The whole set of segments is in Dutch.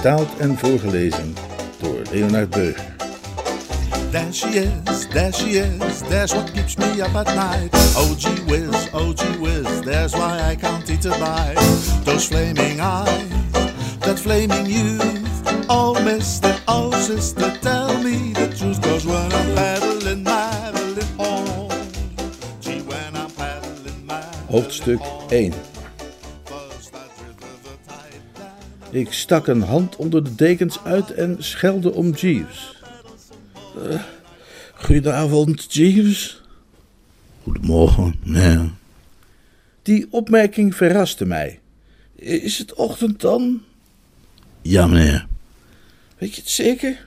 Vertaald en voorgelezen door Leonard Beug. There she is, there she is, there's what keeps me up at night. Oh gee whiz, oh gee whiz, there's why I can't eat a bite. Those flaming eyes, that flaming youth. Oh mister, oh sister, tell me the truth. Cause when I'm paddling, paddling home. Gee, when I'm paddling, paddling Hoofdstuk home. 1 Ik stak een hand onder de dekens uit en schelde om Jeeves. Eh, goedenavond, Jeeves. Goedemorgen, meneer. Die opmerking verraste mij. Is het ochtend dan? Ja, meneer. Weet je het zeker?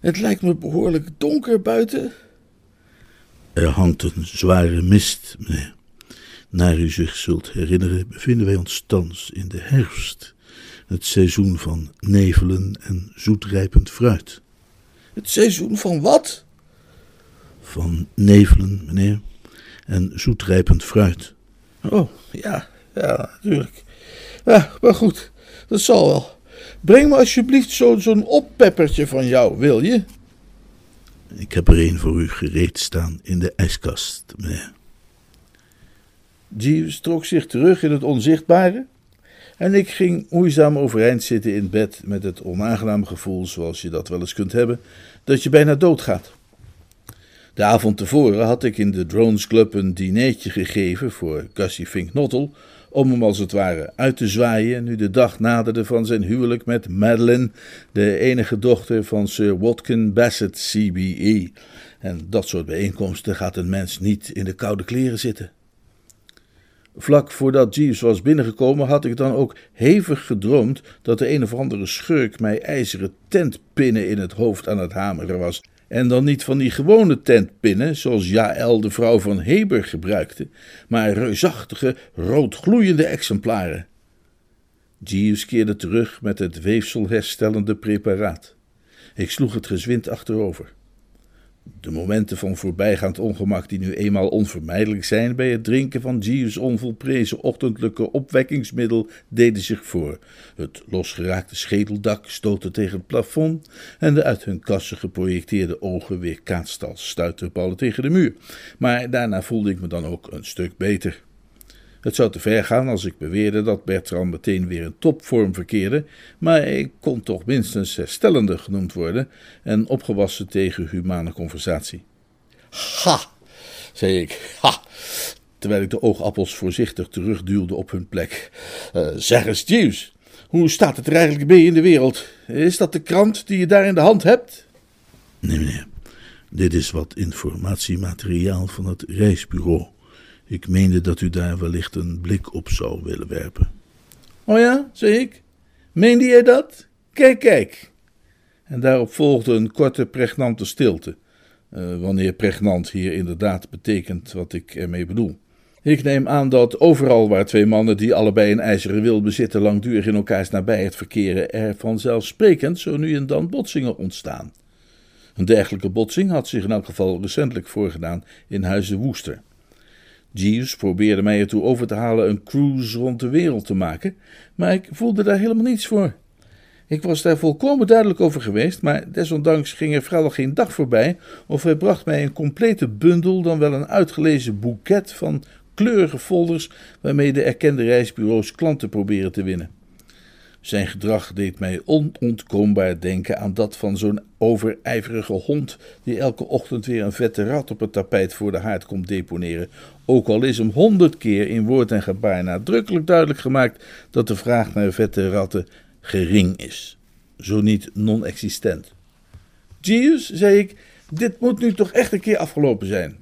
Het lijkt me behoorlijk donker buiten. Er hangt een zware mist, meneer. Naar u zich zult herinneren, bevinden wij ons thans in de herfst. Het seizoen van nevelen en zoetrijpend fruit. Het seizoen van wat? Van nevelen, meneer, en zoetrijpend fruit. Oh, ja, ja, natuurlijk. Ja, maar goed, dat zal wel. Breng me alsjeblieft zo- zo'n oppeppertje van jou, wil je? Ik heb er een voor u gereed staan in de ijskast, meneer. Jeeves trok zich terug in het onzichtbare en ik ging moeizaam overeind zitten in bed met het onaangenaam gevoel, zoals je dat wel eens kunt hebben, dat je bijna doodgaat. De avond tevoren had ik in de Drones Club een dinertje gegeven voor Gussie Fink Nottel, om hem als het ware uit te zwaaien nu de dag naderde van zijn huwelijk met Madeline, de enige dochter van Sir Watkin Bassett CBE. En dat soort bijeenkomsten gaat een mens niet in de koude kleren zitten. Vlak voordat Jeeves was binnengekomen had ik dan ook hevig gedroomd dat de een of andere schurk mij ijzeren tentpinnen in het hoofd aan het hameren was. En dan niet van die gewone tentpinnen, zoals Jaël de vrouw van Heber gebruikte, maar reusachtige, roodgloeiende exemplaren. Jeeves keerde terug met het weefselherstellende preparaat. Ik sloeg het gezwind achterover. De momenten van voorbijgaand ongemak die nu eenmaal onvermijdelijk zijn bij het drinken van Jeeves' onvolprezen ochtendelijke opwekkingsmiddel deden zich voor. Het losgeraakte schedeldak stootte tegen het plafond en de uit hun kassen geprojecteerde ogen weerkaatst als stuiterballen tegen de muur. Maar daarna voelde ik me dan ook een stuk beter. Het zou te ver gaan als ik beweerde dat Bertrand meteen weer in topvorm verkeerde, maar ik kon toch minstens herstellende genoemd worden en opgewassen tegen humane conversatie. Ha, zei ik, ha, terwijl ik de oogappels voorzichtig terugduwde op hun plek. Eh, zeg eens, Jeeves, hoe staat het er eigenlijk mee in de wereld? Is dat de krant die je daar in de hand hebt? Nee, meneer. Dit is wat informatiemateriaal van het reisbureau. Ik meende dat u daar wellicht een blik op zou willen werpen. Oh ja, zei ik. Meende jij dat? Kijk, kijk. En daarop volgde een korte, pregnante stilte. Eh, wanneer pregnant hier inderdaad betekent wat ik ermee bedoel. Ik neem aan dat overal waar twee mannen die allebei een ijzeren wil bezitten langdurig in elkaars nabijheid verkeren, er vanzelfsprekend zo nu en dan botsingen ontstaan. Een dergelijke botsing had zich in elk geval recentelijk voorgedaan in Huizen Woester. Jeeves probeerde mij ertoe over te halen een cruise rond de wereld te maken, maar ik voelde daar helemaal niets voor. Ik was daar volkomen duidelijk over geweest, maar desondanks ging er vrijwel geen dag voorbij of hij bracht mij een complete bundel, dan wel een uitgelezen boeket van kleurige folders waarmee de erkende reisbureaus klanten proberen te winnen. Zijn gedrag deed mij onontkoombaar denken aan dat van zo'n overijverige hond die elke ochtend weer een vette rat op het tapijt voor de haard komt deponeren, ook al is hem honderd keer in woord en gebaar nadrukkelijk duidelijk gemaakt dat de vraag naar vette ratten gering is, zo niet non-existent. Jeeves, zei ik, dit moet nu toch echt een keer afgelopen zijn.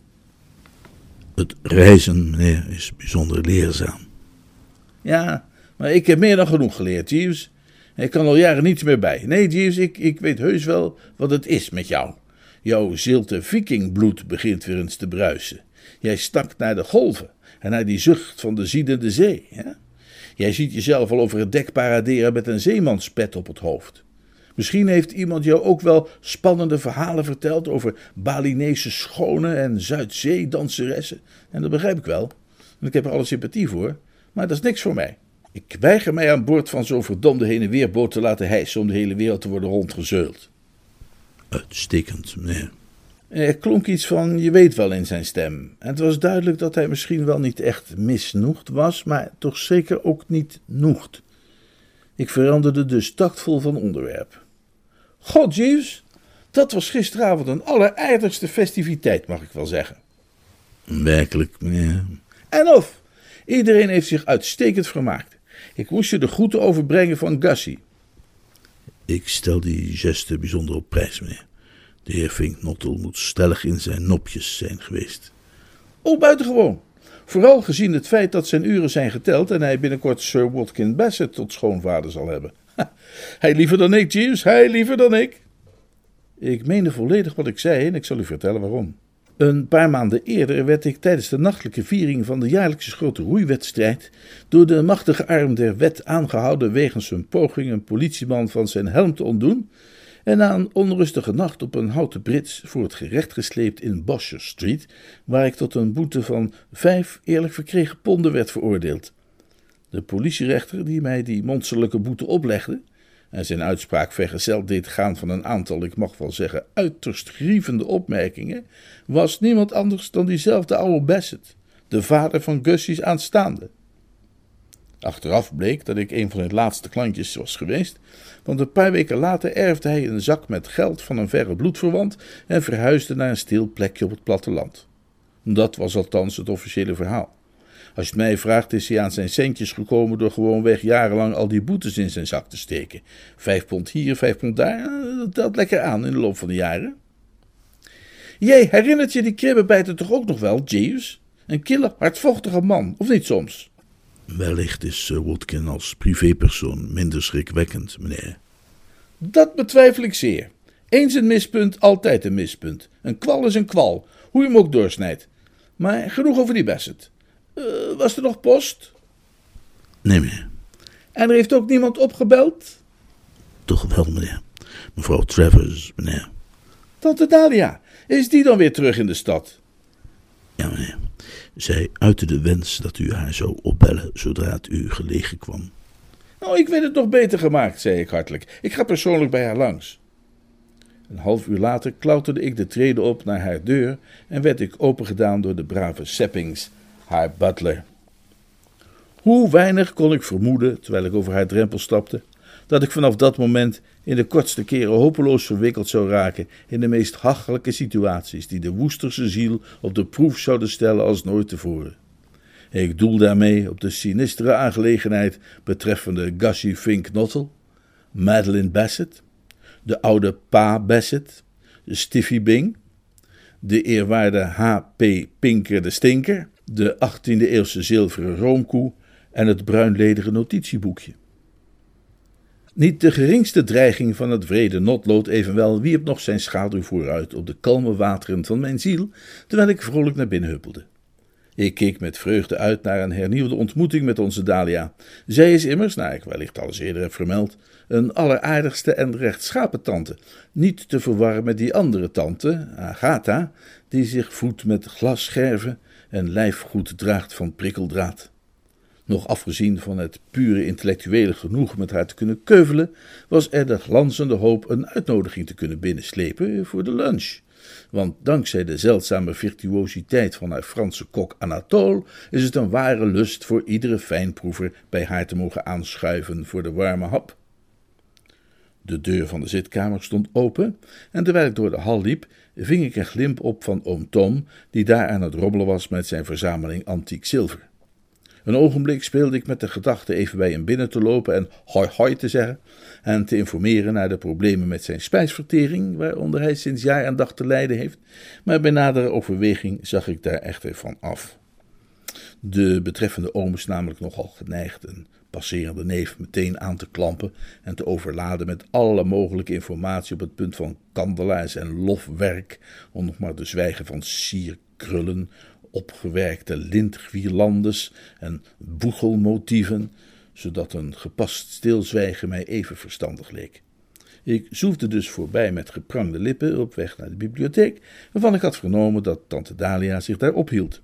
Het reizen, meneer, is bijzonder leerzaam. Ja, Maar ik heb meer dan genoeg geleerd, Jeeves. Ik kan al jaren niets meer bij. Nee, Jeeves, ik, ik weet heus wel wat het is met jou. Jouw zilte vikingbloed begint weer eens te bruisen. Jij stakt naar de golven en naar die zucht van de ziedende zee. Hè? Jij ziet jezelf al over het dek paraderen met een zeemanspet op het hoofd. Misschien heeft iemand jou ook wel spannende verhalen verteld over Balinese schonen en Zuidzee-danseressen. En dat begrijp ik wel. En ik heb er alle sympathie voor. Maar dat is niks voor mij. Ik weiger mij aan boord van zo'n verdomde heen en weerboot te laten hijsen om de hele wereld te worden rondgezeuld. Uitstekend, meneer. Er klonk iets van je weet wel in zijn stem. En het was duidelijk dat hij misschien wel niet echt misnoegd was, maar toch zeker ook niet noegd. Ik veranderde dus tactvol van onderwerp. God, Jeeves, dat was gisteravond een alleraardigste festiviteit, mag ik wel zeggen. Werkelijk, meneer. En of, iedereen heeft zich uitstekend vermaakt. Ik moest je de groeten overbrengen van Gussie. Ik stel die geste bijzonder op prijs, meneer. De heer Finknottel moet stellig in zijn nopjes zijn geweest. Oh, buitengewoon. Vooral gezien het feit dat zijn uren zijn geteld en hij binnenkort Sir Watkin Bassett tot schoonvader zal hebben. hij liever dan ik, Jeeves, hij liever dan ik. Ik meende volledig wat ik zei en ik zal u vertellen waarom. Een paar maanden eerder werd ik tijdens de nachtelijke viering van de jaarlijkse grote roeiwedstrijd door de machtige arm der wet aangehouden wegens een poging een politieman van zijn helm te ontdoen en na een onrustige nacht op een houten brits voor het gerecht gesleept in Bosher Street, waar ik tot een boete van vijf eerlijk verkregen ponden werd veroordeeld. De politierechter die mij die monsterlijke boete oplegde, en zijn uitspraak vergezeld deed gaan van een aantal, ik mag wel zeggen, uiterst grievende opmerkingen, was niemand anders dan diezelfde oude Bassett, de vader van Gussie's aanstaande. Achteraf bleek dat ik een van zijn laatste klantjes was geweest, want een paar weken later erfde hij een zak met geld van een verre bloedverwant en verhuisde naar een stil plekje op het platteland. Dat was althans het officiële verhaal. Als je het mij vraagt, is hij aan zijn centjes gekomen door gewoonweg jarenlang al die boetes in zijn zak te steken. Vijf pond hier, vijf pond daar, eh, dat telt lekker aan in de loop van de jaren. Jij herinnert je die kribbenbijter toch ook nog wel, Jeeves? Een kille, hardvochtige man, of niet soms? Wellicht is Sir Watkin als privépersoon minder schrikwekkend, meneer. Dat betwijfel ik zeer. Eens een mispunt, altijd een mispunt. Een kwal is een kwal, hoe je hem ook doorsnijdt. Maar genoeg over die Bassett. Uh, was er nog post? Nee, meneer. En er heeft ook niemand opgebeld? Toch wel, meneer. Mevrouw Travers, meneer. Tante Dalia, is die dan weer terug in de stad? Ja, meneer. Zij uitte de wens dat u haar zou opbellen zodra het u gelegen kwam. Nou, ik weet het nog beter gemaakt, zei ik hartelijk. Ik ga persoonlijk bij haar langs. Een half uur later klauterde ik de treden op naar haar deur en werd ik opengedaan door de brave Seppings, haar butler. Hoe weinig kon ik vermoeden, terwijl ik over haar drempel stapte, dat ik vanaf dat moment in de kortste keren hopeloos verwikkeld zou raken in de meest hachelijke situaties die de woesterse ziel op de proef zouden stellen als nooit tevoren. Ik doel daarmee op de sinistere aangelegenheid betreffende Gussie Fink Nottel, Madeline Bassett, de oude Pa Bassett, Stiffy Bing, de eerwaarde H.P. Pinker de Stinker, de 18e-eeuwse zilveren roomkoe en het bruinlederen notitieboekje. Niet de geringste dreiging van het vrede notlood evenwel wierp nog zijn schaduw vooruit op de kalme wateren van mijn ziel, terwijl ik vrolijk naar binnen huppelde. Ik keek met vreugde uit naar een hernieuwde ontmoeting met onze Dalia. Zij is immers, naar ik wellicht al eens eerder heb vermeld, een alleraardigste en rechtschapen tante, niet te verwarren met die andere tante, Agatha, die zich voedt met glasscherven en lijfgoed draagt van prikkeldraad. Nog afgezien van het pure intellectuele genoeg met haar te kunnen keuvelen, was er de glanzende hoop een uitnodiging te kunnen binnenslepen voor de lunch. Want dankzij de zeldzame virtuositeit van haar Franse kok Anatole is het een ware lust voor iedere fijnproever bij haar te mogen aanschuiven voor de warme hap. De deur van de zitkamer stond open, en terwijl ik door de hal liep, ving ik een glimp op van oom Tom, die daar aan het robbelen was met zijn verzameling antiek zilver. Een ogenblik speelde ik met de gedachte even bij hem binnen te lopen en hoi hoi te zeggen en te informeren naar de problemen met zijn spijsvertering, waaronder hij sinds jaar en dag te lijden heeft, maar bij nadere overweging zag ik daar echter van af. De betreffende oom is namelijk nogal geneigd een passerende neef meteen aan te klampen en te overladen met alle mogelijke informatie op het punt van kandelaars en lofwerk, om nog maar te zwijgen van sierkrullen, opgewerkte lintguirlandes en boegelmotieven, zodat een gepast stilzwijgen mij even verstandig leek. Ik zoefde dus voorbij met geprangde lippen op weg naar de bibliotheek, waarvan ik had vernomen dat tante Dalia zich daar ophield.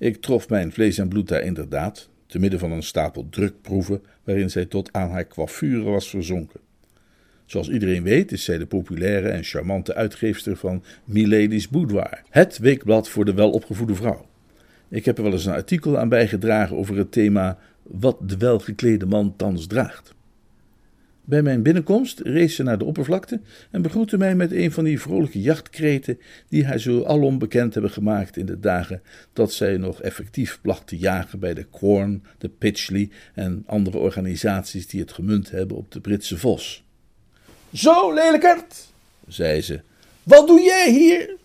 Ik trof mijn vlees en bloed daar inderdaad, te midden van een stapel drukproeven waarin zij tot aan haar coiffure was verzonken. Zoals iedereen weet is zij de populaire en charmante uitgeefster van Milady's Boudoir, het weekblad voor de welopgevoede vrouw. Ik heb er wel eens een artikel aan bijgedragen over het thema wat de welgeklede man thans draagt. Bij mijn binnenkomst rees ze naar de oppervlakte en begroette mij met een van die vrolijke jachtkreten die haar zo alom bekend hebben gemaakt in de dagen dat zij nog effectief placht te jagen bij de Quorn, de Pitchley en andere organisaties die het gemunt hebben op de Britse vos. Zo, lelijkert, zei ze, wat doe jij hier?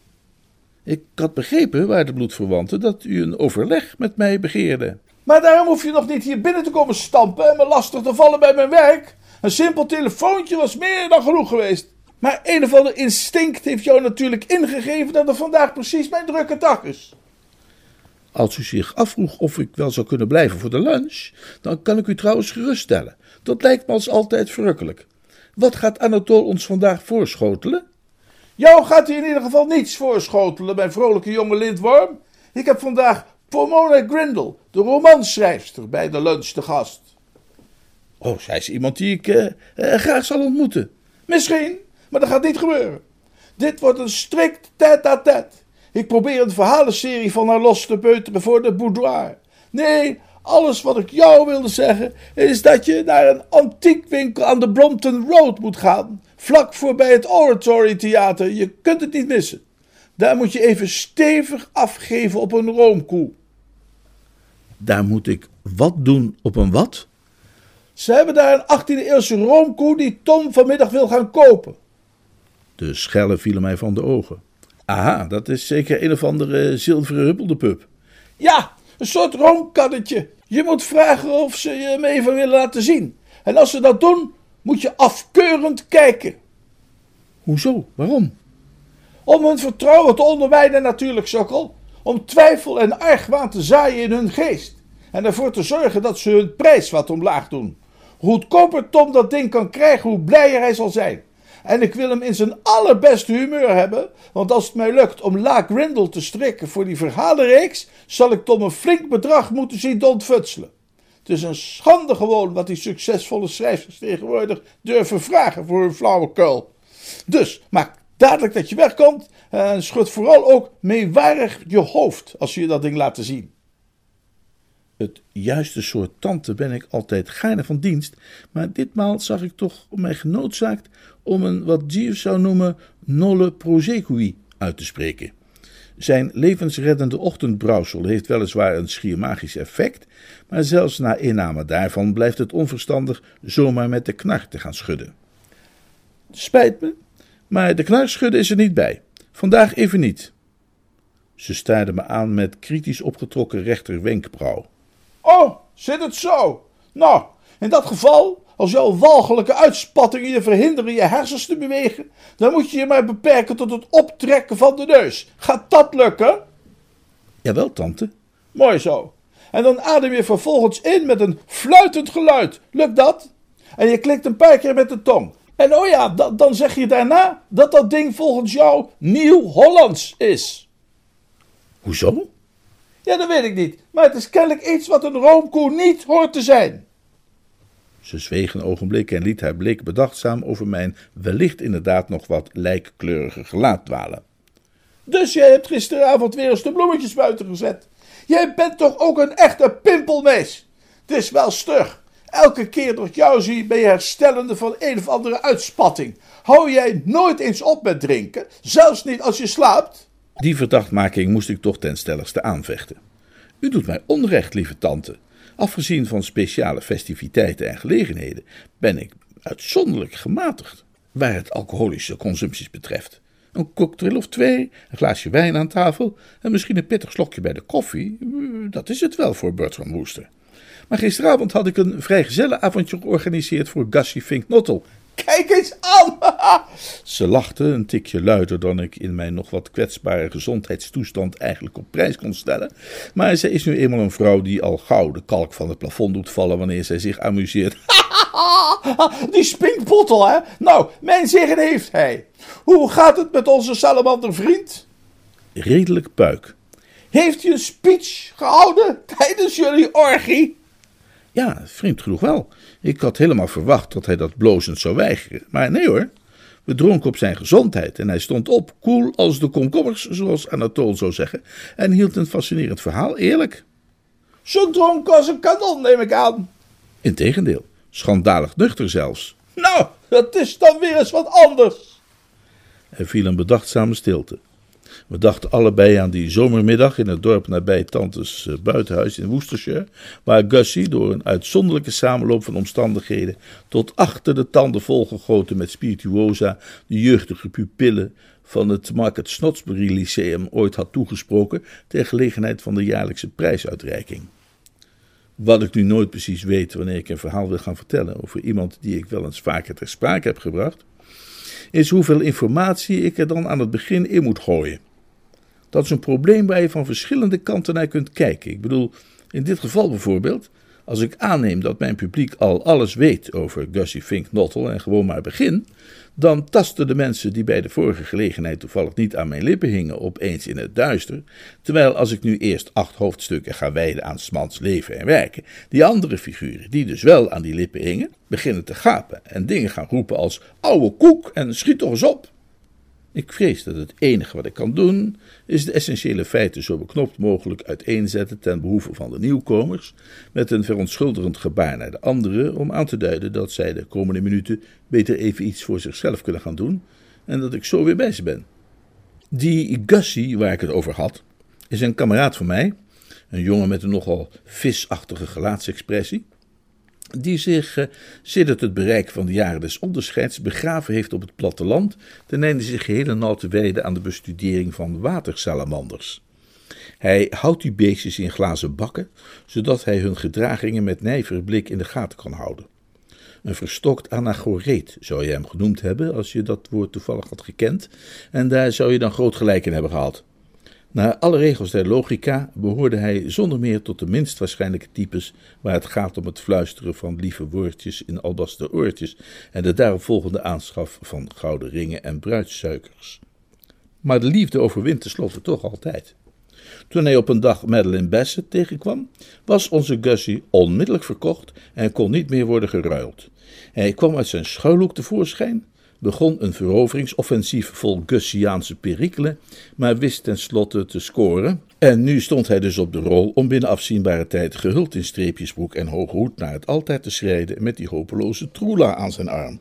Ik had begrepen, waarde bloedverwanten, dat u een overleg met mij begeerde. Maar daarom hoef je nog niet hier binnen te komen stampen en me lastig te vallen bij mijn werk. Een simpel telefoontje was meer dan genoeg geweest. Maar een of ander instinct heeft jou natuurlijk ingegeven dat er vandaag precies mijn drukke dag is. Als u zich afvroeg of ik wel zou kunnen blijven voor de lunch, dan kan ik u trouwens geruststellen. Dat lijkt me als altijd verrukkelijk. Wat gaat Anatole ons vandaag voorschotelen? Jou gaat hij in ieder geval niets voorschotelen, mijn vrolijke jonge lintworm. Ik heb vandaag Pomona Grindle, de romanschrijfster, bij de lunch te gast. Oh, zij is iemand die ik uh, uh, graag zal ontmoeten. Misschien, maar dat gaat niet gebeuren. Dit wordt een strikt tête-à-tête. Ik probeer een verhalenserie van haar los te peuteren voor de boudoir. Nee, alles wat ik jou wilde zeggen is dat je naar een antiekwinkel aan de Brompton Road moet gaan. Vlak voorbij het Oratory Theater. Je kunt het niet missen. Daar moet je even stevig afgeven op een roomkoe. Daar moet ik wat doen op een wat? Ze hebben daar een 18e-eeuwse roomkoe die Tom vanmiddag wil gaan kopen. De schellen vielen mij van de ogen. Aha, dat is zeker een of andere zilveren huppelde pup. Ja, een soort roomkannetje. Je moet vragen of ze je hem even willen laten zien. En als ze dat doen, moet je afkeurend kijken. Hoezo? Waarom? Om hun vertrouwen te onderwijnen natuurlijk, sokkel. Om twijfel en argwaan te zaaien in hun geest. En ervoor te zorgen dat ze hun prijs wat omlaag doen. Goedkoper Tom dat ding kan krijgen, hoe blijer hij zal zijn. En ik wil hem in zijn allerbeste humeur hebben, want als het mij lukt om La Grindle te strikken voor die verhalenreeks, zal ik Tom een flink bedrag moeten zien ontfutselen. Het is een schande gewoon wat die succesvolle schrijvers tegenwoordig durven vragen voor hun flauwekul. Dus maak dadelijk dat je wegkomt en schud vooral ook meewarig je hoofd als je dat ding laat zien. Het juiste soort tante ben ik altijd gaarne van dienst, maar ditmaal zag ik toch mij genoodzaakt om een wat Jeeves zou noemen nolle prosecui uit te spreken. Zijn levensreddende ochtendbrouwsel heeft weliswaar een schier magisch effect, maar zelfs na inname daarvan blijft het onverstandig zomaar met de knar te gaan schudden. Spijt me, maar de knar schudden is er niet bij. Vandaag even niet. Ze staarde me aan met kritisch opgetrokken rechterwenkbrauw. Oh, zit het zo? Nou, in dat geval, als jouw walgelijke uitspattingen je verhinderen je hersens te bewegen, dan moet je je maar beperken tot het optrekken van de neus. Gaat dat lukken? Jawel, tante. Mooi zo. En dan adem je vervolgens in met een fluitend geluid. Lukt dat? En je klikt een paar keer met de tong. En oh ja, dan zeg je daarna dat dat ding volgens jou Nieuw-Hollands is. Hoezo? Ja, dat weet ik niet. Maar het is kennelijk iets wat een roomkoe niet hoort te zijn. Ze zweeg een ogenblik en liet haar blik bedachtzaam over mijn wellicht inderdaad nog wat lijkkleurige gelaat dwalen. Dus jij hebt gisteravond weer eens de bloemetjes buiten gezet. Jij bent toch ook een echte pimpelmees? Het is wel stug. Elke keer dat ik jou zie ben je herstellende van een of andere uitspatting. Hou jij nooit eens op met drinken, zelfs niet als je slaapt? Die verdachtmaking moest ik toch ten stelligste aanvechten. U doet mij onrecht, lieve tante. Afgezien van speciale festiviteiten en gelegenheden ben ik uitzonderlijk gematigd waar het alcoholische consumpties betreft. Een cocktail of twee, een glaasje wijn aan tafel en misschien een pittig slokje bij de koffie, dat is het wel voor Bertram Wooster. Maar gisteravond had ik een vrijgezellenavondje georganiseerd voor Gussie Fink Nottel. Kijk eens aan! Ze lachte een tikje luider dan ik in mijn nog wat kwetsbare gezondheidstoestand eigenlijk op prijs kon stellen. Maar zij is nu eenmaal een vrouw die al gauw de kalk van het plafond doet vallen wanneer zij zich amuseert. Die spinkbottel, hè? Nou, mijn zegen heeft hij. Hoe gaat het met onze salamandervriend? Redelijk puik. Heeft hij een speech gehouden tijdens jullie orgie? Ja, vreemd genoeg wel. Ik had helemaal verwacht dat hij dat blozend zou weigeren. Maar nee hoor. We dronken op zijn gezondheid en hij stond op, koel als de komkommers, zoals Anatole zou zeggen, en hield een fascinerend verhaal, eerlijk. Zo dronken als een kanon, neem ik aan. Integendeel, schandalig nuchter zelfs. Nou, dat is dan weer eens wat anders. Er viel een bedachtzame stilte. We dachten allebei aan die zomermiddag in het dorp nabij Tantes eh, buitenhuis in Worcestershire, waar Gussie door een uitzonderlijke samenloop van omstandigheden tot achter de tanden volgegoten met spirituosa de jeugdige pupillen van het Market Snodsbury Lyceum ooit had toegesproken ter gelegenheid van de jaarlijkse prijsuitreiking. Wat ik nu nooit precies weet wanneer ik een verhaal wil gaan vertellen over iemand die ik wel eens vaker ter sprake heb gebracht, is hoeveel informatie ik er dan aan het begin in moet gooien. Dat is een probleem waar je van verschillende kanten naar kunt kijken. Ik bedoel, in dit geval bijvoorbeeld, als ik aanneem dat mijn publiek al alles weet over Gussie Fink Nottel en gewoon maar begin, dan tasten de mensen die bij de vorige gelegenheid toevallig niet aan mijn lippen hingen opeens in het duister, terwijl als ik nu eerst acht hoofdstukken ga wijden aan Smans leven en werken, die andere figuren, die dus wel aan die lippen hingen, beginnen te gapen en dingen gaan roepen als ouwe koek en schiet toch eens op. Ik vrees dat het enige wat ik kan doen, is de essentiële feiten zo beknopt mogelijk uiteenzetten ten behoeve van de nieuwkomers, met een verontschuldigend gebaar naar de anderen om aan te duiden dat zij de komende minuten beter even iets voor zichzelf kunnen gaan doen en dat ik zo weer bij ze ben. Die Gussie, waar ik het over had, is een kameraad van mij, een jongen met een nogal visachtige gelaatsexpressie die zich uh, sedert het bereik van de jaren des onderscheids begraven heeft op het platteland, ten einde zich geheel en al te wijden aan de bestudering van watersalamanders. Hij houdt die beestjes in glazen bakken, zodat hij hun gedragingen met nijvere blik in de gaten kan houden. Een verstokt anagoreet zou je hem genoemd hebben, als je dat woord toevallig had gekend, en daar zou je dan groot gelijk in hebben gehad. Naar alle regels der logica behoorde hij zonder meer tot de minst waarschijnlijke types waar het gaat om het fluisteren van lieve woordjes in albaster oortjes en de daaropvolgende aanschaf van gouden ringen en bruidssuikers. Maar de liefde overwint tenslotte toch altijd. Toen hij op een dag Madeline Bassett tegenkwam, was onze Gussie onmiddellijk verkocht en kon niet meer worden geruild. Hij kwam uit zijn schuilhoek tevoorschijn, begon een veroveringsoffensief vol Gussiaanse perikelen, maar wist tenslotte te scoren. En nu stond hij dus op de rol om binnen afzienbare tijd gehuld in streepjesbroek en hoge hoed naar het altijd te schrijden met die hopeloze troela aan zijn arm.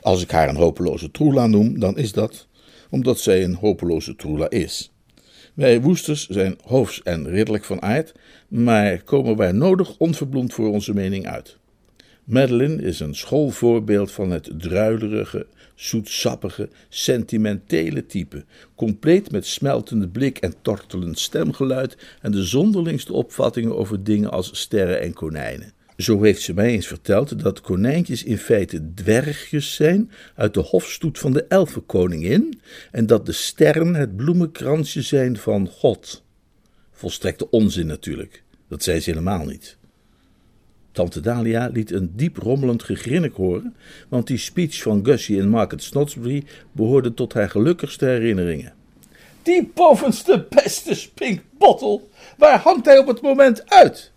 Als ik haar een hopeloze troela noem, dan is dat omdat zij een hopeloze troela is. Wij woesters zijn hoofs en ridderlijk van aard, maar komen waar nodig onverbloemd voor onze mening uit. Madeline is een schoolvoorbeeld van het druilerige, zoetsappige, sentimentele type, compleet met smeltende blik en tortelend stemgeluid en de zonderlingste opvattingen over dingen als sterren en konijnen. Zo heeft ze mij eens verteld dat konijntjes in feite dwergjes zijn uit de hofstoet van de elfenkoningin en dat de sterren het bloemenkransje zijn van God. Volstrekte onzin natuurlijk, dat zei ze helemaal niet. Tante Dalia liet een diep rommelend gegrinnik horen, want die speech van Gussie in Market Snodsbury behoorde tot haar gelukkigste herinneringen. Die bovenste beste spinkbottel, waar hangt hij op het moment uit?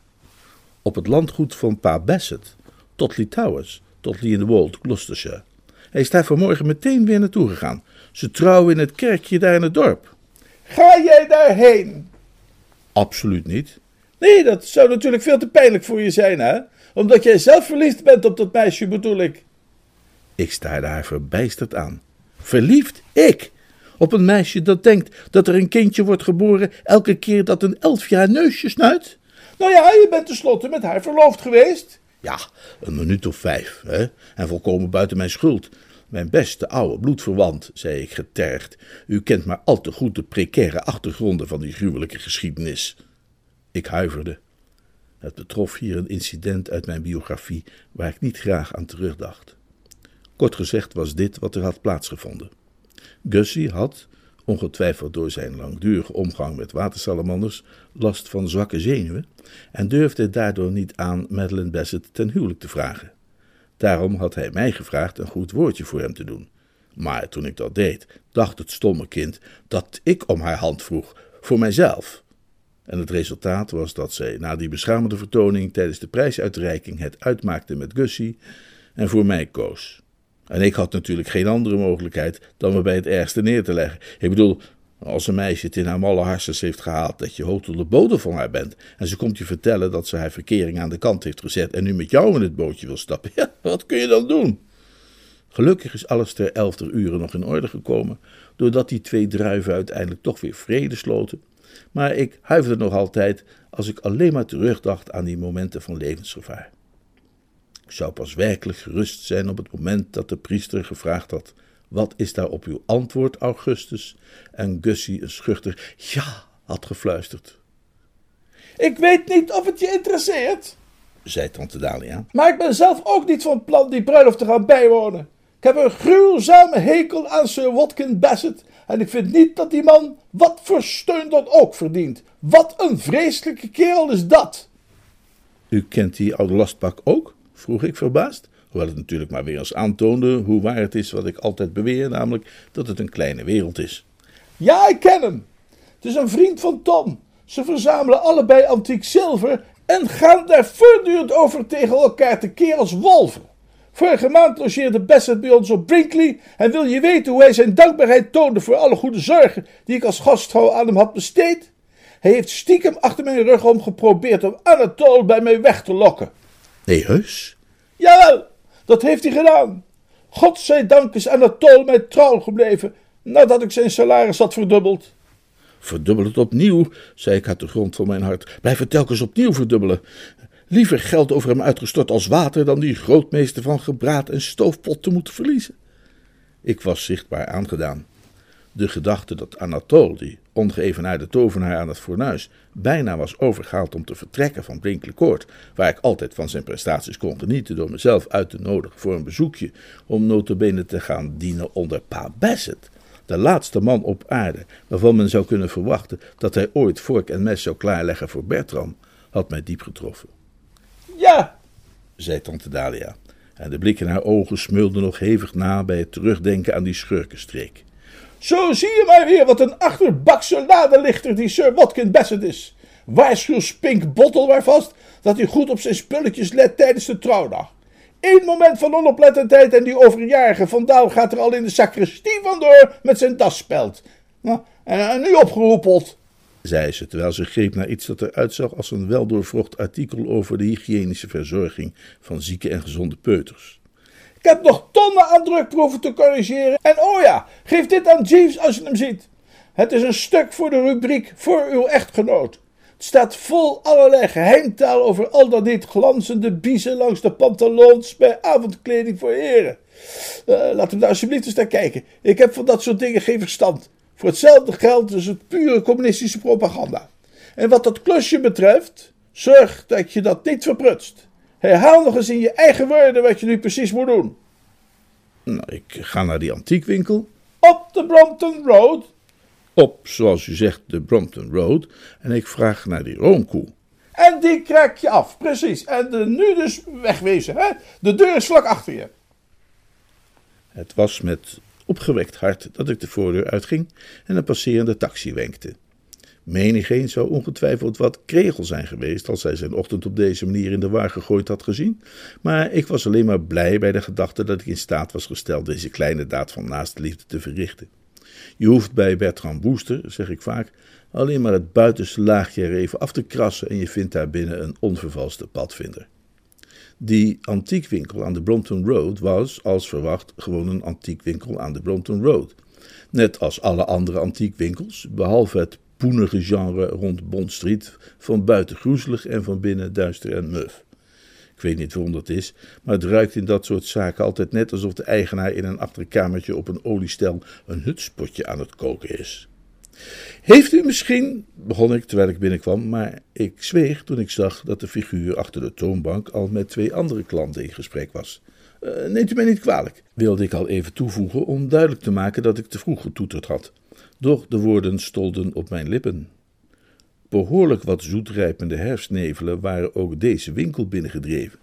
Op het landgoed van pa Bassett, tot Lee Towers, tot Lee in the Wold, Gloucestershire. Hij is daar vanmorgen meteen weer naartoe gegaan. Ze trouwen in het kerkje daar in het dorp. Ga jij daarheen? Absoluut niet. Nee, dat zou natuurlijk veel te pijnlijk voor je zijn, hè? Omdat jij zelf verliefd bent op dat meisje, bedoel ik. Ik staarde haar verbijsterd aan. Verliefd? Ik? Op een meisje dat denkt dat er een kindje wordt geboren elke keer dat een elf jaar neusje snuit? Nou ja, je bent tenslotte met haar verloofd geweest. Ja, een minuut of vijf, hè? En volkomen buiten mijn schuld. Mijn beste oude bloedverwant, zei ik getergd. U kent maar al te goed de precaire achtergronden van die gruwelijke geschiedenis. Ik huiverde. Het betrof hier een incident uit mijn biografie waar ik niet graag aan terugdacht. Kort gezegd was dit wat er had plaatsgevonden. Gussie had, ongetwijfeld door zijn langdurige omgang met watersalamanders, last van zwakke zenuwen en durfde daardoor niet aan Madeleine Bassett ten huwelijk te vragen. Daarom had hij mij gevraagd een goed woordje voor hem te doen. Maar toen ik dat deed, dacht het stomme kind dat ik om haar hand vroeg, voor mijzelf. En het resultaat was dat zij na die beschamende vertoning tijdens de prijsuitreiking het uitmaakte met Gussie en voor mij koos. En ik had natuurlijk geen andere mogelijkheid dan me bij het ergste neer te leggen. Ik bedoel, als een meisje het in haar malle harses heeft gehaald dat je hoog tot de bodem van haar bent en ze komt je vertellen dat ze haar verkering aan de kant heeft gezet en nu met jou in het bootje wil stappen, wat kun je dan doen? Gelukkig is alles ter elfder uren nog in orde gekomen, doordat die twee druiven uiteindelijk toch weer vrede sloten. Maar ik huiverde nog altijd als ik alleen maar terugdacht aan die momenten van levensgevaar. Ik zou pas werkelijk gerust zijn op het moment dat de priester gevraagd had: Wat is daar op uw antwoord, Augustus? En Gussie een schuchter ja had gefluisterd. Ik weet niet of het je interesseert, zei tante Dalia. Maar ik ben zelf ook niet van plan die bruiloft te gaan bijwonen. Ik heb een gruwzame hekel aan Sir Watkin Bassett. En ik vind niet dat die man wat voor steun dat ook verdient. Wat een vreselijke kerel is dat. U kent die oude lastpak ook? vroeg ik verbaasd. Hoewel het natuurlijk maar weer eens aantoonde hoe waar het is wat ik altijd beweer, namelijk dat het een kleine wereld is. Ja, ik ken hem. Het is een vriend van Tom. Ze verzamelen allebei antiek zilver en gaan daar voortdurend over tegen elkaar te keer als wolven. Vorige maand logeerde Bassett bij ons op Brinkley en wil je weten hoe hij zijn dankbaarheid toonde voor alle goede zorgen die ik als gastvrouw aan hem had besteed? Hij heeft stiekem achter mijn rug om geprobeerd om Anatole bij mij weg te lokken. Nee, heus? Jawel, dat heeft hij gedaan. Godzijdank is Anatole mij trouw gebleven nadat ik zijn salaris had verdubbeld. Verdubbel het opnieuw, zei ik uit de grond van mijn hart. Blijf het telkens opnieuw verdubbelen. Liever geld over hem uitgestort als water dan die grootmeester van gebraad en stoofpot te moeten verliezen. Ik was zichtbaar aangedaan. De gedachte dat Anatole, die ongeëvenaarde tovenaar aan het fornuis, bijna was overgehaald om te vertrekken van Brinkley waar ik altijd van zijn prestaties kon genieten door mezelf uit te nodigen voor een bezoekje, om notabene te gaan dienen onder Pa Bassett, de laatste man op aarde, waarvan men zou kunnen verwachten dat hij ooit vork en mes zou klaarleggen voor Bertram, had mij diep getroffen. Ja, zei tante Dalia, en de blik in haar ogen smeulde nog hevig na bij het terugdenken aan die schurkenstreek. Zo zie je maar weer wat een achterbakse ladelichter die Sir Watkin Bassett is. Waarschuw Spink Bottle maar vast dat hij goed op zijn spulletjes let tijdens de trouwdag. Eén moment van onoplettendheid en die overjarige vandaal gaat er al in de sacristie vandoor met zijn dasspeld. Nou, en nu opgeroepeld zei ze, terwijl ze greep naar iets dat eruit zag als een weldoorvrocht artikel over de hygiënische verzorging van zieke en gezonde peuters. Ik heb nog tonnen aan drukproeven te corrigeren. En oh ja, geef dit aan Jeeves als je hem ziet. Het is een stuk voor de rubriek voor uw echtgenoot. Het staat vol allerlei geheimtaal over al dat dit glanzende biezen langs de pantalons bij avondkleding voor heren. Uh, laten we daar alsjeblieft eens naar kijken. Ik heb van dat soort dingen geen verstand. Voor hetzelfde geld is het pure communistische propaganda. En wat dat klusje betreft, zorg dat je dat niet verprutst. Herhaal nog eens in je eigen woorden wat je nu precies moet doen. Nou, ik ga naar die antiekwinkel. Op de Brompton Road. Op, zoals u zegt, de Brompton Road. En ik vraag naar die roomkoe. En die krak je af, precies. En nu dus wegwezen, hè? De deur is vlak achter je. Het was met opgewekt hart dat ik de voordeur uitging en een passerende taxi wenkte. Menigeen zou ongetwijfeld wat kregel zijn geweest als hij zijn ochtend op deze manier in de war gegooid had gezien, maar ik was alleen maar blij bij de gedachte dat ik in staat was gesteld deze kleine daad van naastliefde te verrichten. Je hoeft bij Bertrand Booster, zeg ik vaak, alleen maar het buitenste laagje er even af te krassen en je vindt daar binnen een onvervalste padvinder. Die antiekwinkel aan de Brompton Road was, als verwacht, gewoon een antiekwinkel aan de Brompton Road. Net als alle andere antiekwinkels, behalve het poenige genre rond Bond Street, van buiten groezelig en van binnen duister en muf. Ik weet niet waarom dat is, maar het ruikt in dat soort zaken altijd net alsof de eigenaar in een achterkamertje op een oliestel een hutspotje aan het koken is. Heeft u misschien, begon ik terwijl ik binnenkwam, maar ik zweeg toen ik zag dat de figuur achter de toonbank al met twee andere klanten in gesprek was. Uh, neemt u mij niet kwalijk, wilde ik al even toevoegen om duidelijk te maken dat ik te vroeg getoeterd had. Doch de woorden stolden op mijn lippen. Behoorlijk wat zoetrijpende herfstnevelen waren ook deze winkel binnengedreven.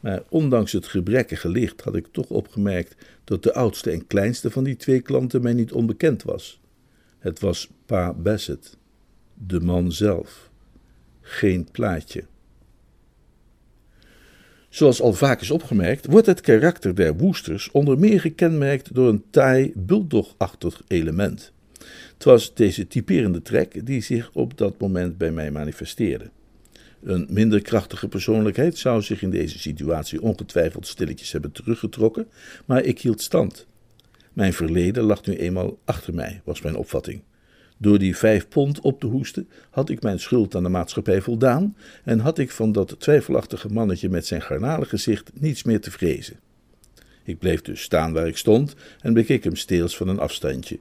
Maar ondanks het gebrekkige licht had ik toch opgemerkt dat de oudste en kleinste van die twee klanten mij niet onbekend was. Het was Pa Bassett, de man zelf. Geen plaatje. Zoals al vaak is opgemerkt, wordt het karakter der Woesters onder meer gekenmerkt door een taai, bulldogachtig element. Het was deze typerende trek die zich op dat moment bij mij manifesteerde. Een minder krachtige persoonlijkheid zou zich in deze situatie ongetwijfeld stilletjes hebben teruggetrokken, maar ik hield stand. Mijn verleden lag nu eenmaal achter mij, was mijn opvatting. Door die vijf pond op te hoesten had ik mijn schuld aan de maatschappij voldaan en had ik van dat twijfelachtige mannetje met zijn garnale gezicht niets meer te vrezen. Ik bleef dus staan waar ik stond en bekeek hem steels van een afstandje.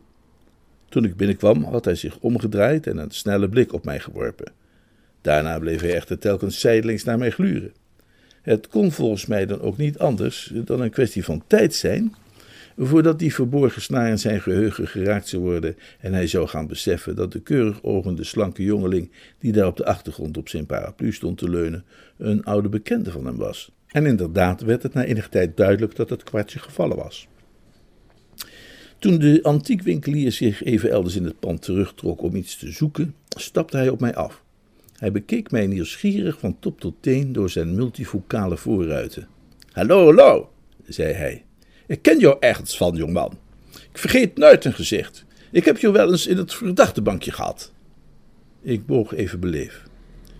Toen ik binnenkwam had hij zich omgedraaid en een snelle blik op mij geworpen. Daarna bleef hij echter telkens zijdelings naar mij gluren. Het kon volgens mij dan ook niet anders dan een kwestie van tijd zijn voordat die verborgen snaar in zijn geheugen geraakt zou worden en hij zou gaan beseffen dat de keurig ogende slanke jongeling die daar op de achtergrond op zijn paraplu stond te leunen, een oude bekende van hem was. En inderdaad werd het na enige tijd duidelijk dat het kwartje gevallen was. Toen de antiekwinkelier zich even elders in het pand terugtrok om iets te zoeken, stapte hij op mij af. Hij bekeek mij nieuwsgierig van top tot teen door zijn multifocale voorruiten. Hallo, hallo, zei hij. Ik ken jou ergens van, jongman. Ik vergeet nooit een gezicht. Ik heb je wel eens in het verdachtebankje gehad. Ik boog even beleef.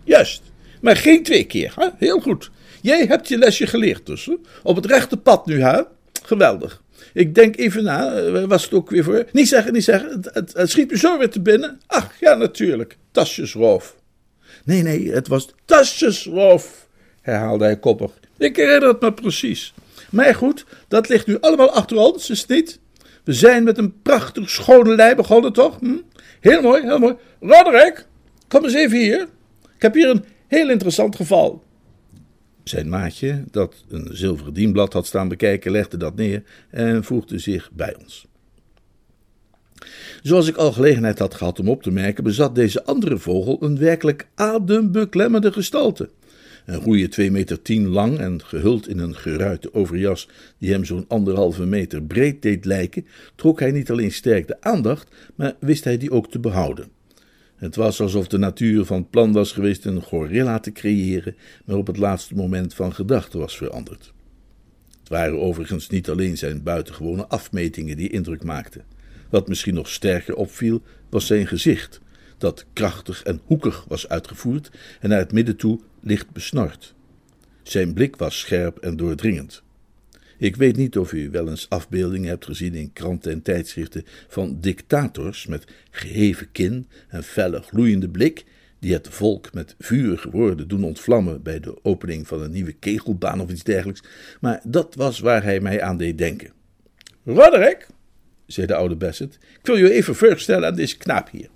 Juist, maar geen twee keer, hè? Heel goed. Jij hebt je lesje geleerd dus. Op het rechte pad nu, hè? Geweldig. Ik denk even na, eh, was het ook weer voor? Niet zeggen, niet zeggen, het schiet me zo weer te binnen. Ach, ja, natuurlijk, tasjesroof. Nee, nee, het was tasjesroof, herhaalde hij koppig. Ik herinner het me precies. Maar goed, dat ligt nu allemaal achter ons, is het niet? We zijn met een prachtig schone lei begonnen, toch? Hm? Heel mooi, heel mooi. Roderick, kom eens even hier. Ik heb hier een heel interessant geval. Zijn maatje, dat een zilveren dienblad had staan bekijken, legde dat neer en voegde zich bij ons. Zoals ik al gelegenheid had gehad om op te merken, bezat deze andere vogel een werkelijk adembeklemmende gestalte. Een goede 2 meter tien lang en gehuld in een geruite overjas die hem zo'n anderhalve meter breed deed lijken, trok hij niet alleen sterk de aandacht, maar wist hij die ook te behouden. Het was alsof de natuur van plan was geweest een gorilla te creëren, maar op het laatste moment van gedachten was veranderd. Het waren overigens niet alleen zijn buitengewone afmetingen die indruk maakten. Wat misschien nog sterker opviel, was zijn gezicht, dat krachtig en hoekig was uitgevoerd en naar het midden toe licht besnord. Zijn blik was scherp en doordringend. Ik weet niet of u wel eens afbeeldingen hebt gezien in kranten en tijdschriften van dictators met geheven kin en felle gloeiende blik, die het volk met vurige woorden doen ontvlammen bij de opening van een nieuwe kegelbaan of iets dergelijks, maar dat was waar hij mij aan deed denken. Roderick, zei de oude Bassett, ik wil je even voorstellen aan deze knaap hier.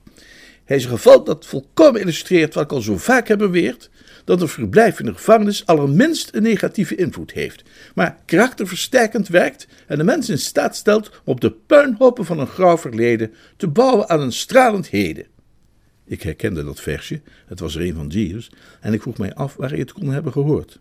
Hij is een geval dat volkomen illustreert wat ik al zo vaak heb beweerd: dat een verblijf in de gevangenis allerminst een negatieve invloed heeft, maar karakterversterkend werkt en de mens in staat stelt om op de puinhopen van een grauw verleden te bouwen aan een stralend heden. Ik herkende dat versje, het was er een van Jesus, en ik vroeg mij af waar hij het kon hebben gehoord.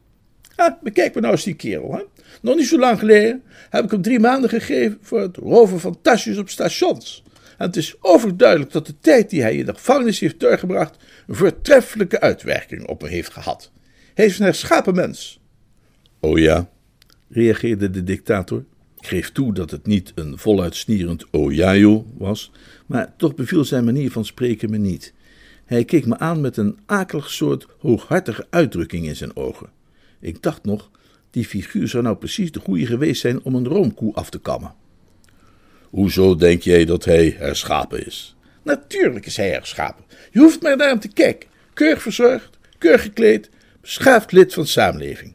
Ah, bekijk maar nou eens die kerel, hè. Nog niet zo lang geleden heb ik hem drie maanden gegeven voor het roven van tasjes op stations. Het is overduidelijk dat de tijd die hij in de gevangenis heeft doorgebracht een voortreffelijke uitwerking op hem heeft gehad. Hij is een herschapen mens. Oh ja, reageerde de dictator. Ik geef toe dat het niet een voluit snierend oh ja joh was, maar toch beviel zijn manier van spreken me niet. Hij keek me aan met een akelig soort hooghartige uitdrukking in zijn ogen. Ik dacht nog, die figuur zou nou precies de goede geweest zijn om een roomkoe af te kammen. Hoezo denk jij dat hij herschapen is? Natuurlijk is hij herschapen. Je hoeft maar naar hem te kijken. Keurig verzorgd, keurig gekleed, beschaafd lid van de samenleving.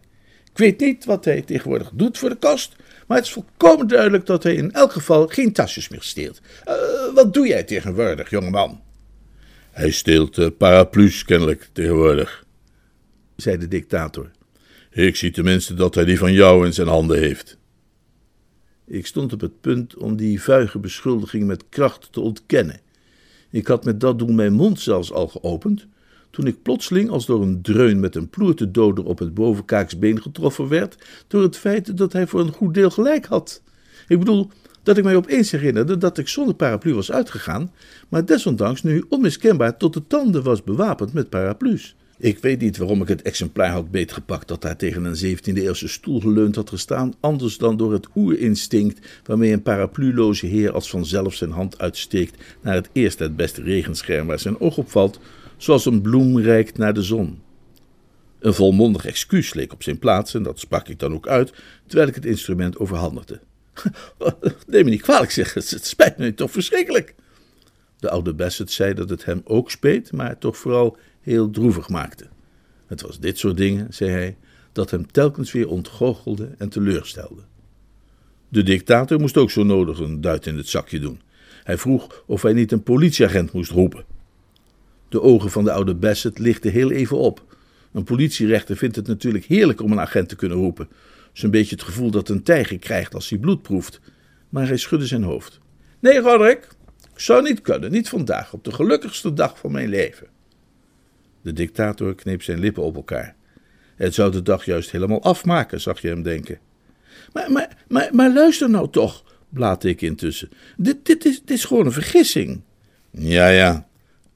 Ik weet niet wat hij tegenwoordig doet voor de kost, maar het is volkomen duidelijk dat hij in elk geval geen tasjes meer steelt. Uh, Wat doe jij tegenwoordig, jongeman? Hij steelt uh, paraplu's kennelijk tegenwoordig, zei de dictator. Ik zie tenminste dat hij die van jou in zijn handen heeft. Ik stond op het punt om die vuige beschuldiging met kracht te ontkennen. Ik had met dat doel mijn mond zelfs al geopend, toen ik plotseling als door een dreun met een ploertedoder op het bovenkaaksbeen getroffen werd door het feit dat hij voor een goed deel gelijk had. Ik bedoel, dat ik mij opeens herinnerde dat ik zonder paraplu was uitgegaan, maar desondanks nu onmiskenbaar tot de tanden was bewapend met paraplu's. Ik weet niet waarom ik het exemplaar had beetgepakt dat daar tegen een 17e-eeuwse stoel geleund had gestaan, anders dan door het oerinstinct waarmee een parapluloze heer als vanzelf zijn hand uitsteekt naar het eerste het beste regenscherm waar zijn oog op valt, zoals een bloem reikt naar de zon. Een volmondig excuus leek op zijn plaats en dat sprak ik dan ook uit, terwijl ik het instrument overhandigde. Neem me niet kwalijk, zeg, het spijt me toch verschrikkelijk. De oude Bassett zei dat het hem ook speet, maar toch vooral heel droevig maakte. Het was dit soort dingen, zei hij, dat hem telkens weer ontgoochelde en teleurstelde. De dictator moest ook zo nodig een duit in het zakje doen. Hij vroeg of hij niet een politieagent moest roepen. De ogen van de oude Bassett lichten heel even op. Een politierechter vindt het natuurlijk heerlijk om een agent te kunnen roepen. Zo'n beetje het gevoel dat een tijger krijgt als hij bloed proeft. Maar hij schudde zijn hoofd. Nee, Roderick, ik zou niet kunnen, niet vandaag, op de gelukkigste dag van mijn leven. De dictator kneep zijn lippen op elkaar. Het zou de dag juist helemaal afmaken, zag je hem denken. Maar, maar, maar, maar luister nou toch, blaatte ik intussen. Dit, dit, is, dit is gewoon een vergissing. Ja, ja,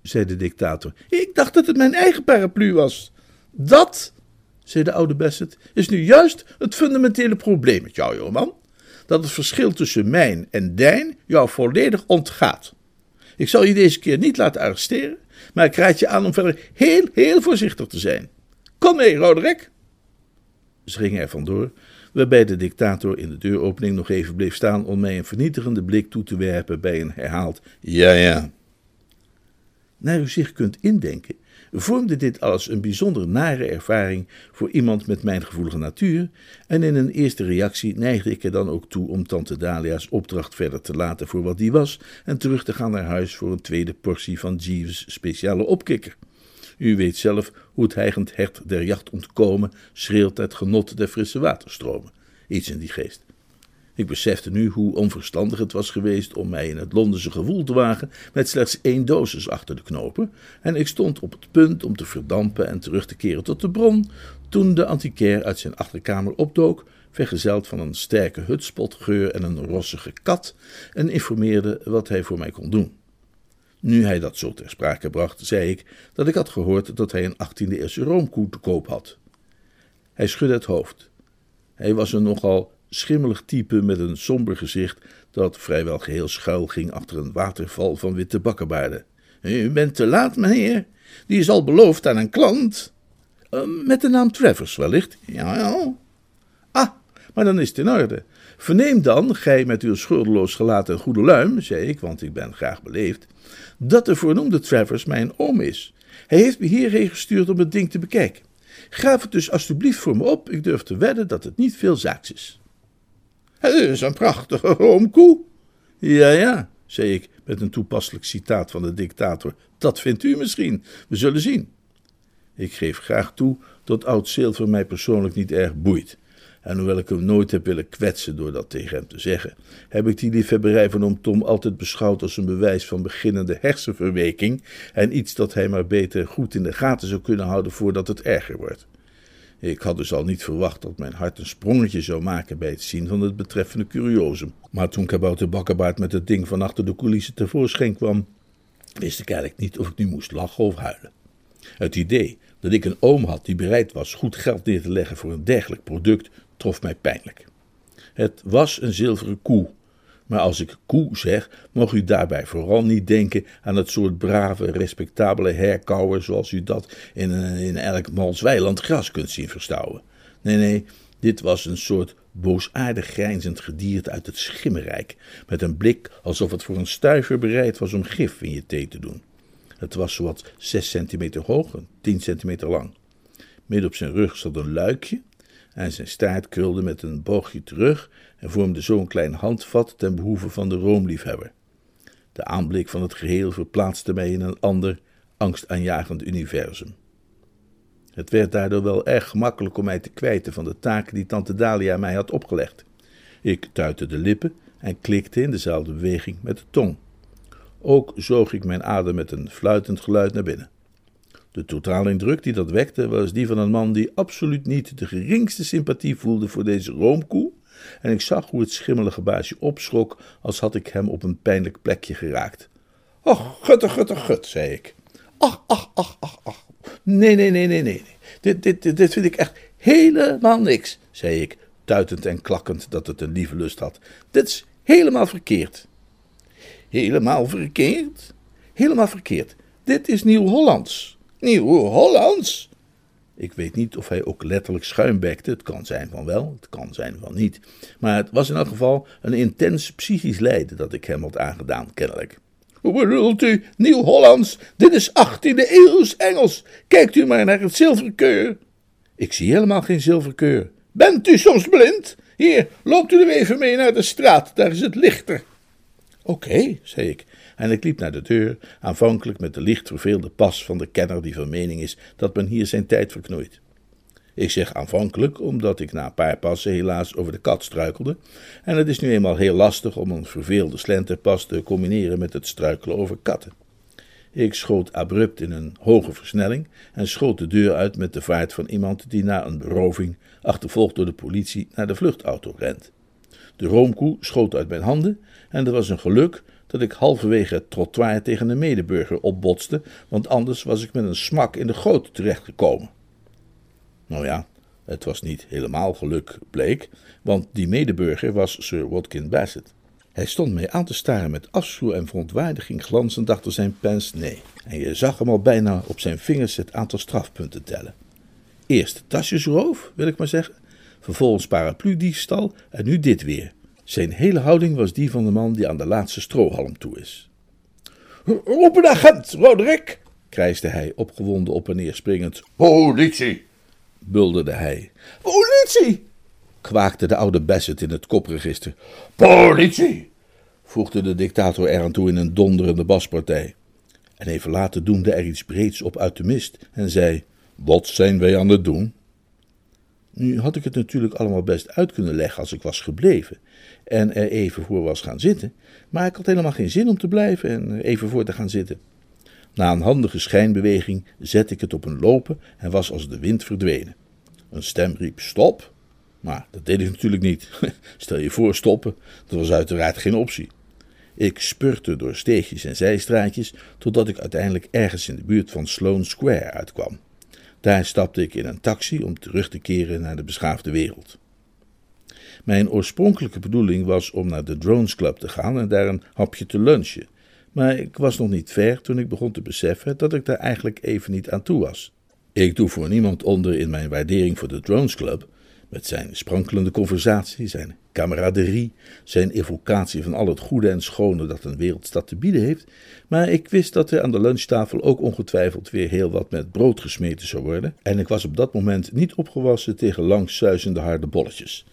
zei de dictator. Ik dacht dat het mijn eigen paraplu was. Dat, zei de oude Bassett, is nu juist het fundamentele probleem met jou, jongeman. Dat het verschil tussen mijn en dijn jou volledig ontgaat. Ik zal je deze keer niet laten arresteren, maar ik raad je aan om verder heel, heel voorzichtig te zijn. Kom mee, Roderick. Ze gingen er vandoor, waarbij de dictator in de deuropening nog even bleef staan om mij een vernietigende blik toe te werpen bij een herhaald ja, ja. Naar u zich kunt indenken, vormde dit alles een bijzonder nare ervaring voor iemand met mijn gevoelige natuur, en in een eerste reactie neigde ik er dan ook toe om tante Dalia's opdracht verder te laten voor wat die was en terug te gaan naar huis voor een tweede portie van Jeeves' speciale opkikker. U weet zelf hoe het heigend hert der jacht ontkomen schreeuwt het genot der frisse waterstromen. Iets in die geest. Ik besefte nu hoe onverstandig het was geweest om mij in het Londense gevoel te wagen met slechts één dosis achter de knopen, en ik stond op het punt om te verdampen en terug te keren tot de bron, toen de antiquair uit zijn achterkamer opdook, vergezeld van een sterke hutspotgeur en een rossige kat, en informeerde wat hij voor mij kon doen. Nu hij dat zo ter sprake bracht, zei ik dat ik had gehoord dat hij een 18e-eeuwse roomkoe te koop had. Hij schudde het hoofd. Hij was een nogal schimmelig type met een somber gezicht dat vrijwel geheel schuil ging achter een waterval van witte bakkenbaarden. U bent te laat, meneer. Die is al beloofd aan een klant. Uh, met de naam Travers wellicht? Ja, ja. Ah, maar dan is het in orde. Verneem dan, gij met uw schuldeloos gelaat en goede luim, zei ik, want ik ben graag beleefd, dat de voornoemde Travers mijn oom is. Hij heeft me hierheen gestuurd om het ding te bekijken. Graaf het dus alstublieft voor me op, ik durf te wedden dat het niet veel zaaks is. Het is een prachtige roomkoe. Ja, ja, zei ik met een toepasselijk citaat van de dictator. Dat vindt u misschien. We zullen zien. Ik geef graag toe dat oud zilver mij persoonlijk niet erg boeit. En hoewel ik hem nooit heb willen kwetsen door dat tegen hem te zeggen, heb ik die liefhebberij van oom Tom altijd beschouwd als een bewijs van beginnende hersenverweking en iets dat hij maar beter goed in de gaten zou kunnen houden voordat het erger wordt. Ik had dus al niet verwacht dat mijn hart een sprongetje zou maken bij het zien van het betreffende curiosum. Maar toen Kabouter Bakkerbaard met het ding van achter de coulissen tevoorschijn kwam, wist ik eigenlijk niet of ik nu moest lachen of huilen. Het idee dat ik een oom had die bereid was goed geld neer te leggen voor een dergelijk product trof mij pijnlijk. Het was een zilveren koe, maar als ik koe zeg, mag u daarbij vooral niet denken aan het soort brave, respectabele herkauwer zoals u dat in, in elk mals weiland gras kunt zien verstouwen. Nee, nee, dit was een soort boosaardig grijnzend gedierte uit het schimmerrijk, met een blik alsof het voor een stuiver bereid was om gif in je thee te doen. Het was zowat zes centimeter hoog en tien centimeter lang. Midden op zijn rug zat een luikje en zijn staart krulde met een boogje terug en vormde zo'n klein handvat ten behoeve van de roomliefhebber. De aanblik van het geheel verplaatste mij in een ander, angstaanjagend universum. Het werd daardoor wel erg gemakkelijk om mij te kwijten van de taken die tante Dalia mij had opgelegd. Ik tuitte de lippen en klikte in dezelfde beweging met de tong. Ook zoog ik mijn adem met een fluitend geluid naar binnen. De totale indruk die dat wekte was die van een man die absoluut niet de geringste sympathie voelde voor deze roomkoe, en ik zag hoe het schimmelige baasje opschrok als had ik hem op een pijnlijk plekje geraakt. Och, gutte, gutte, gut, zei ik. Ach, ach, ach, ach, ach. Nee, nee, nee, nee, nee. Dit, dit, dit, dit vind ik echt helemaal niks, zei ik, tuitend en klakkend dat het een lieve lust had. Dit is helemaal verkeerd. Helemaal verkeerd? Helemaal verkeerd. Dit is Nieuw-Hollands. Nieuw-Hollands? Ik weet niet of hij ook letterlijk schuimbekte. Het kan zijn van wel, het kan zijn van niet. Maar het was in elk geval een intens psychisch lijden dat ik hem had aangedaan, kennelijk. Hoe bedoelt u Nieuw-Hollands? Dit is 18e eeuws Engels. Kijkt u maar naar het zilverkeur. Ik zie helemaal geen zilverkeur. Bent u soms blind? Hier, loopt u er even mee naar de straat, daar is het lichter. Oké, zei ik, en ik liep naar de deur, aanvankelijk met de licht verveelde pas van de kenner die van mening is dat men hier zijn tijd verknoeit. Ik zeg aanvankelijk, omdat ik na een paar passen helaas over de kat struikelde, en het is nu eenmaal heel lastig om een verveelde slenterpas te combineren met het struikelen over katten. Ik schoot abrupt in een hoge versnelling en schoot de deur uit met de vaart van iemand die na een beroving, achtervolgd door de politie, naar de vluchtauto rent. De roomkoe schoot uit mijn handen en er was een geluk dat ik halverwege het trottoir tegen een medeburger opbotste, want anders was ik met een smak in de goot terechtgekomen. Nou ja, het was niet helemaal geluk, bleek, want die medeburger was Sir Watkin Bassett. Hij stond mij aan te staren met afschuw en verontwaardiging glanzend achter zijn pens nee, en je zag hem al bijna op zijn vingers het aantal strafpunten tellen. Eerst tasjesroof, wil ik maar zeggen, vervolgens paraplu-diefstal en nu dit weer. Zijn hele houding was die van de man die aan de laatste strohalm toe is. Roep een agent, Roderick, krijste hij, opgewonden op en neer springend. Politie, bulderde hij. Politie, kwaakte de oude Bassett in het kopregister. Politie, voegde de dictator eraan toe in een donderende baspartij. En even later doemde er iets breeds op uit de mist en zei: Wat zijn wij aan het doen? Nu had ik het natuurlijk allemaal best uit kunnen leggen als ik was gebleven en er even voor was gaan zitten, maar ik had helemaal geen zin om te blijven en even voor te gaan zitten. Na een handige schijnbeweging zette ik het op een lopen en was als de wind verdwenen. Een stem riep: Stop! Maar dat deed ik natuurlijk niet. Stel je voor stoppen, dat was uiteraard geen optie. Ik spurte door steegjes en zijstraatjes totdat ik uiteindelijk ergens in de buurt van Sloane Square uitkwam. Daar stapte ik in een taxi om terug te keren naar de beschaafde wereld. Mijn oorspronkelijke bedoeling was om naar de Drones Club te gaan en daar een hapje te lunchen. Maar ik was nog niet ver toen ik begon te beseffen dat ik daar eigenlijk even niet aan toe was. Ik doe voor niemand onder in mijn waardering voor de Drones Club, met zijn sprankelende conversatie, zijn camaraderie, zijn evocatie van al het goede en schone dat een wereldstad te bieden heeft, maar ik wist dat er aan de lunchtafel ook ongetwijfeld weer heel wat met brood gesmeten zou worden, en ik was op dat moment niet opgewassen tegen langsuizende harde bolletjes.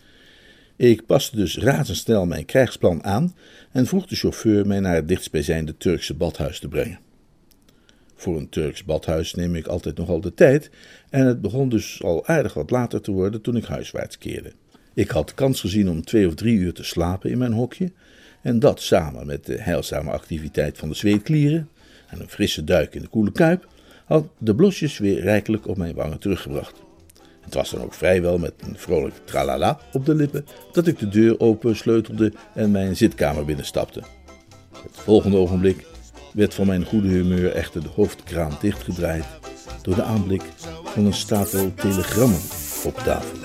Ik paste dus razendsnel mijn krijgsplan aan en vroeg de chauffeur mij naar het dichtstbijzijnde Turkse badhuis te brengen. Voor een Turks badhuis neem ik altijd nogal de tijd en het begon dus al aardig wat later te worden toen ik huiswaarts keerde. Ik had kans gezien om twee of drie uur te slapen in mijn hokje en dat samen met de heilzame activiteit van de zweetklieren en een frisse duik in de koele kuip had de blosjes weer rijkelijk op mijn wangen teruggebracht. Het was dan ook vrijwel met een vrolijk tralala op de lippen dat ik de deur open sleutelde en mijn zitkamer binnenstapte. Het volgende ogenblik werd van mijn goede humeur echter de hoofdkraan dichtgedraaid door de aanblik van een stapel telegrammen op tafel.